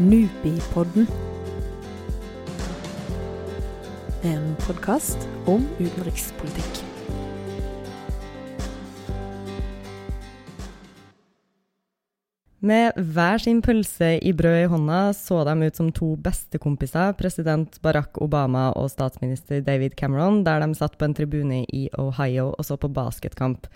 Nupipodden. En podkast om utenrikspolitikk. Med hver sin pølse i brød i hånda så de ut som to bestekompiser, president Barack Obama og statsminister David Cameron, der de satt på en tribune i Ohio og så på basketkamp.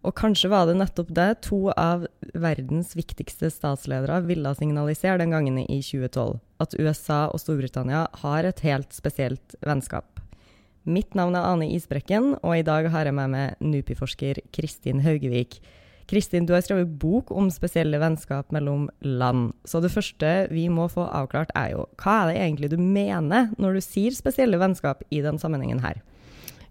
Og kanskje var det nettopp det to av verdens viktigste statsledere ville signalisere den gangen i 2012, at USA og Storbritannia har et helt spesielt vennskap. Mitt navn er Ane Isbrekken, og i dag har jeg med meg NUPI-forsker Kristin Haugevik. Kristin, du har skrevet bok om spesielle vennskap mellom land. Så det første vi må få avklart, er jo hva er det egentlig du mener når du sier spesielle vennskap i den sammenhengen her?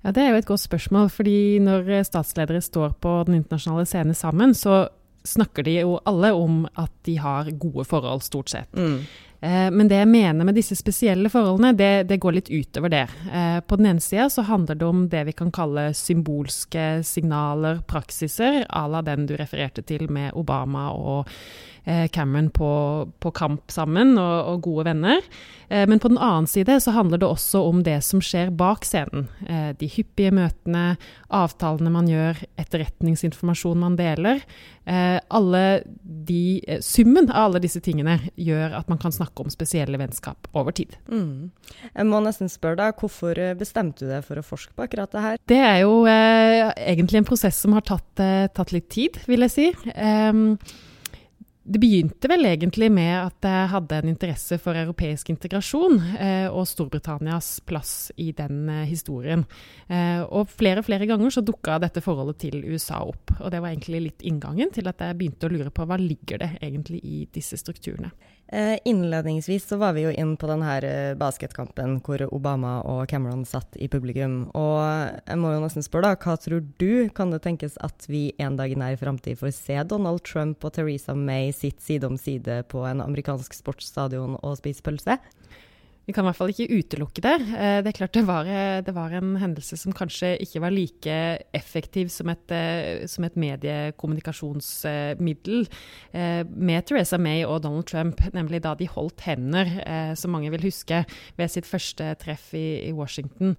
Ja, Det er jo et godt spørsmål. fordi når statsledere står på den internasjonale scenen sammen, så snakker de jo alle om at de har gode forhold, stort sett. Mm. Eh, men det jeg mener med disse spesielle forholdene, det, det går litt utover det. Eh, på den ene sida så handler det om det vi kan kalle symbolske signaler, praksiser, à la den du refererte til med Obama og Eh, Cameron på, på kamp sammen, og, og, gode venner. Men på den annen side så handler det også om det som skjer bak scenen. De hyppige møtene, avtalene man gjør, etterretningsinformasjon man deler. Alle de, summen av alle disse tingene gjør at man kan snakke om spesielle vennskap over tid. Mm. Jeg må nesten spørre deg, Hvorfor bestemte du deg for å forske på akkurat det her? Det er jo eh, egentlig en prosess som har tatt, eh, tatt litt tid, vil jeg si. Um, det begynte vel egentlig med at jeg hadde en interesse for europeisk integrasjon eh, og Storbritannias plass i den eh, historien. Eh, og flere og flere ganger så dukka dette forholdet til USA opp. Og det var egentlig litt inngangen til at jeg begynte å lure på hva ligger det egentlig i disse strukturene. Eh, innledningsvis så var vi jo inn på denne eh, basketkampen hvor Obama og Cameron satt i publikum. Og jeg må jo nesten spørre, da, hva tror du kan det tenkes at vi en dag i nær framtid får se Donald Trump og Teresa May sitt side om side på en amerikansk sportsstadion og spise pølse? Vi kan i hvert fall ikke utelukke det. Eh, det er klart det var, eh, det var en hendelse som kanskje ikke var like effektiv som et, eh, som et mediekommunikasjonsmiddel med Theresa May og Donald Trump, nemlig da de holdt hender, som mange vil huske, ved sitt første treff i, i Washington.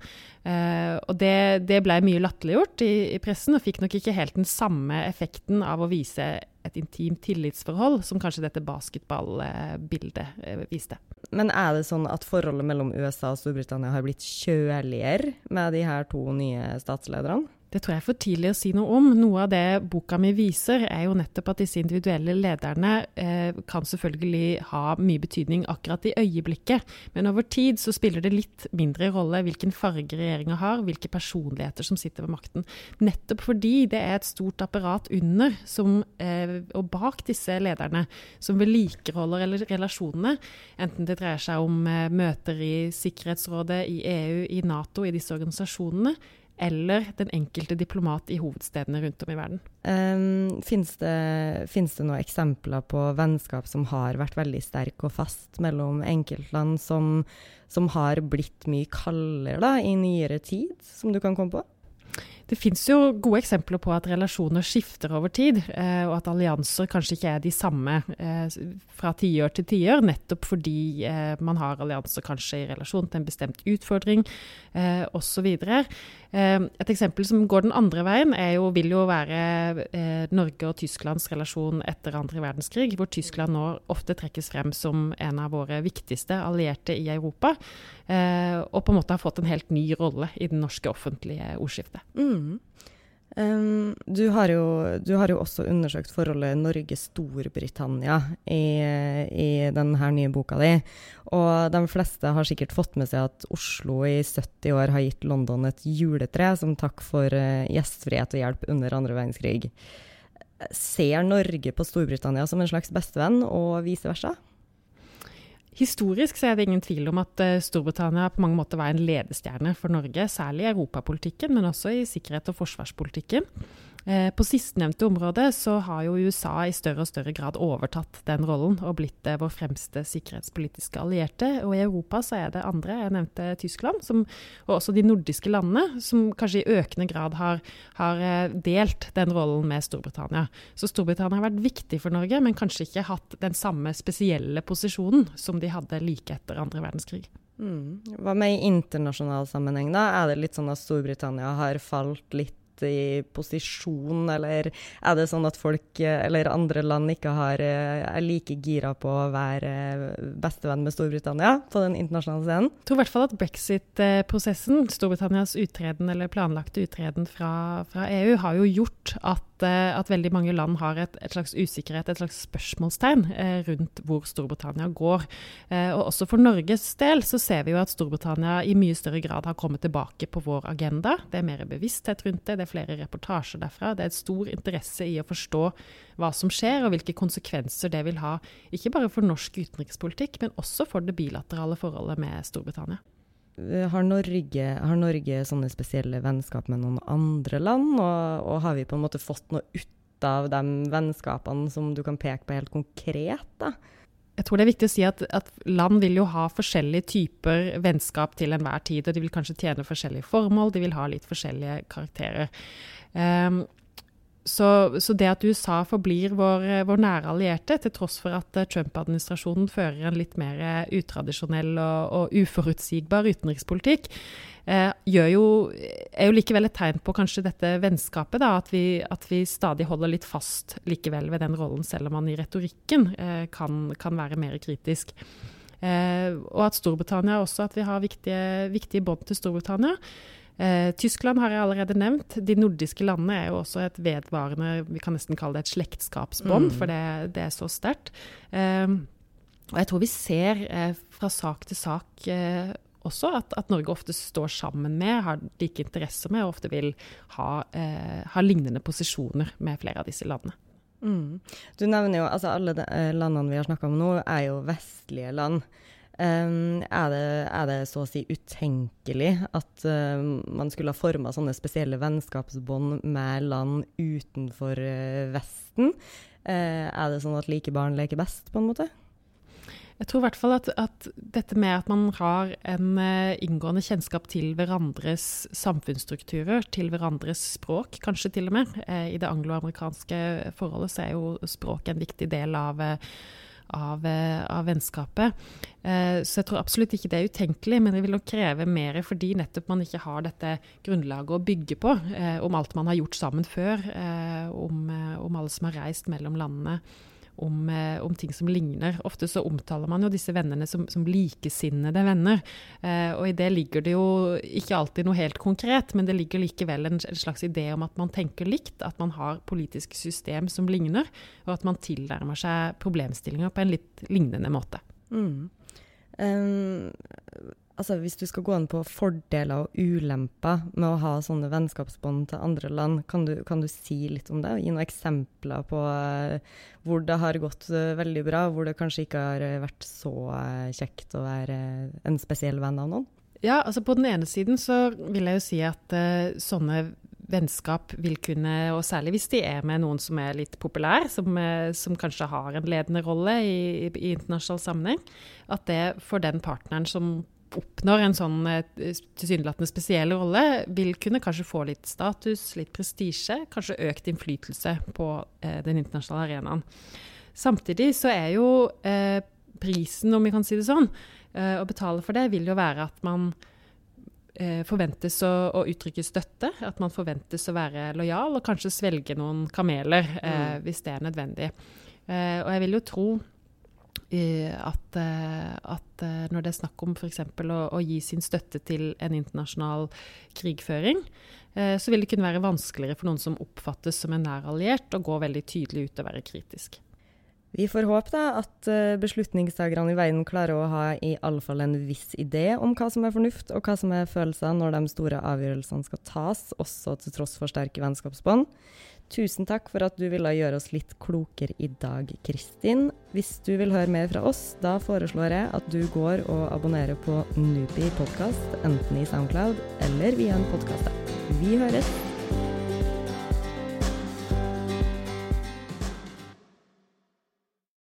Og det, det ble mye latterliggjort i, i pressen, og fikk nok ikke helt den samme effekten av å vise et intimt tillitsforhold, som kanskje dette basketballbildet eh, viste. Men er det sånn at forholdet mellom USA og Storbritannia har blitt kjøligere med de her to nye statslederne? Det tror jeg er for tidlig å si noe om. Noe av det boka mi viser, er jo nettopp at disse individuelle lederne eh, kan selvfølgelig ha mye betydning akkurat i øyeblikket, men over tid så spiller det litt mindre rolle hvilken farge regjeringa har, hvilke personligheter som sitter ved makten. Nettopp fordi det er et stort apparat under som, eh, og bak disse lederne som vedlikeholder relasjonene, enten det dreier seg om eh, møter i Sikkerhetsrådet, i EU, i Nato, i disse organisasjonene eller den enkelte diplomat i hovedstedene rundt om i verden. Um, Fins det, det, noen eksempler på vennskap som har vært veldig sterk og fast mellom enkeltland, som, som har blitt mye kaldere da, i nyere tid, som du kan komme på? Det fins jo gode eksempler på at relasjoner skifter over tid, eh, og at allianser kanskje ikke er de samme eh, fra tiår til tiår, nettopp fordi eh, man har allianser kanskje i relasjon til en bestemt utfordring osv. Et eksempel som går den andre veien, jo, vil jo være Norge og Tysklands relasjon etter andre verdenskrig, hvor Tyskland nå ofte trekkes frem som en av våre viktigste allierte i Europa, og på en måte har fått en helt ny rolle i den norske offentlige ordskiftet. Mm. Um, du, har jo, du, har jo, også undersøkt forholdet Norge-Storbritannia i, i denne nye boka di. Og de fleste har sikkert fått med seg at Oslo i 70 år har gitt London et juletre som takk for uh, gjestfrihet og hjelp under andre verdenskrig. Ser Norge på Storbritannia som en slags bestevenn, og vice versa? Historisk så er det ingen tvil om at eh, Storbritannia på mange måter var en ledestjerne for Norge, særlig i europapolitikken, men også i sikkerhet- og forsvarspolitikken. Eh, på sistnevnte område så har jo USA i større og større grad overtatt den rollen og blitt eh, vår fremste sikkerhetspolitiske allierte. Og i Europa så er det andre, jeg nevnte Tyskland, som, og også de nordiske landene, som kanskje i økende grad har, har, eh, delt den rollen med Storbritannia. Så Storbritannia har vært viktig for Norge, men kanskje ikke hatt den samme spesielle posisjonen som de hadde like etter andre verdenskrig. Mm. Hva med i internasjonal sammenheng, da? Er det litt sånn at Storbritannia har falt litt i posisjon, eller er det sånn at folk eller andre land ikke har, eh, er like gira på å være bestevenn med Storbritannia på den internasjonale scenen? Jeg tror i hvert fall at brexit-prosessen, Storbritannias utreden eller planlagte utreden fra, fra EU, har jo gjort at Eh, at, veldig mange land har et, et, slags usikkerhet, et slags spørsmålstegn eh, rundt hvor Storbritannia går. Eh, og også for Norges del så ser vi jo at Storbritannia i mye større grad har kommet tilbake på vår agenda. Det er mer bevissthet rundt det, det er flere reportasjer derfra. Det er et stor interesse i å forstå hva som skjer, og hvilke konsekvenser det vil ha. Ikke bare for norsk utenrikspolitikk, men også for det bilaterale forholdet med Storbritannia. Har Norge, har Norge, sånne spesielle vennskap med noen andre land, og, og, har vi på en måte fått noe ut av de vennskapene som du kan peke på helt konkret? da? Jeg tror det er viktig å si at, at, land vil jo ha forskjellige typer vennskap til enhver tid. og De vil kanskje tjene forskjellige formål, de vil ha litt forskjellige karakterer. Um, så, så, det at USA forblir vår, vår, nære allierte, til tross for at eh, Trump-administrasjonen fører en litt mer eh, utradisjonell og, og uforutsigbar utenrikspolitikk, eh, jo, er jo likevel et tegn på kanskje dette vennskapet. Da, at, vi, at, vi, stadig holder litt fast likevel ved den rollen, selv om man i retorikken eh, kan, kan, være mer kritisk. Eh, og at Storbritannia også, at vi har viktige, viktige bånd til Storbritannia. Eh, Tyskland har jeg allerede nevnt. De nordiske landene er jo også et vedvarende Vi kan nesten kalle det et slektskapsbånd, mm. for det, det, er så sterkt. Eh, og jeg tror vi ser eh, fra sak til sak eh, også at, at, Norge ofte står sammen med, har like interesser med, og ofte vil ha, eh, ha lignende posisjoner med flere av disse landene. Mm. Du nevner jo altså Alle de, landene vi har snakka om nå, er jo vestlige land. Um, er, det, er, det, så å si utenkelig at uh, man skulle ha forma sånne spesielle vennskapsbånd med land utenfor uh, Vesten? Uh, er det sånn at like barn leker best, på en måte? Jeg tror i hvert fall at, at dette med at man har en inngående kjennskap til hverandres samfunnsstrukturer, til hverandres språk, kanskje til og med. I det angloamerikanske forholdet så er jo språk en viktig del av av, eh, av vennskapet. Eh, så jeg tror absolutt ikke det er utenkelig, men det vil nok kreve mer fordi nettopp man ikke har dette grunnlaget å bygge på, eh, om alt man har gjort sammen før, om, om alle som har reist mellom landene om, eh, om, ting som ligner. Ofte så omtaler man jo disse vennene som, som likesinnede venner. Eh, og i det ligger det jo ikke alltid noe helt konkret, men det ligger likevel en, en, slags idé om at man tenker likt, at man har politiske system som ligner, og at man tilnærmer seg problemstillinger på en litt lignende måte. Mm. Um, altså Hvis du skal gå inn på fordeler og ulemper med å ha sånne vennskapsbånd til andre land, kan du, kan du, si litt om det? Gi noen eksempler på uh, hvor det har gått uh, veldig bra, hvor det kanskje ikke har uh, vært så kjekt å være en spesiell venn av noen? Ja, altså På den ene siden så vil jeg jo si at sånne vennskap vil kunne, og særlig hvis de er med noen som er litt populær, som, som kanskje har en ledende rolle i, i, i internasjonal sammenheng, at det for den partneren som oppnår en sånn eh, tilsynelatende spesiell rolle, vil kunne kanskje få litt status, litt prestisje, kanskje økt innflytelse på eh, den internasjonale arenaen. Samtidig så er jo eh, prisen, om vi kan si det sånn, eh, å betale for det, vil jo være at man eh, forventes å, å, uttrykke støtte, at man forventes å være lojal og kanskje svelge noen kameler eh, mm. hvis det er nødvendig. og jeg vil jo tro at, eh, at, eh, når det er snakk om f.eks. Å, å gi sin støtte til en internasjonal krigføring, eh, så vil det kunne være vanskeligere for noen som oppfattes som en nær alliert, å gå veldig tydelig ut og være kritisk. Vi får håpe da at beslutningstakerne i verden klarer å ha i alle fall en viss idé om hva som er fornuft og hva som er følelser når de store avgjørelsene skal tas, også til tross for sterke vennskapsbånd. Tusen takk for at du ville gjøre oss litt klokere i dag, Kristin. Hvis du vil høre mer fra oss, da foreslår jeg at du går og abonnerer på Nupi podkast, enten i Soundcloud eller via en podkast. Vi høres!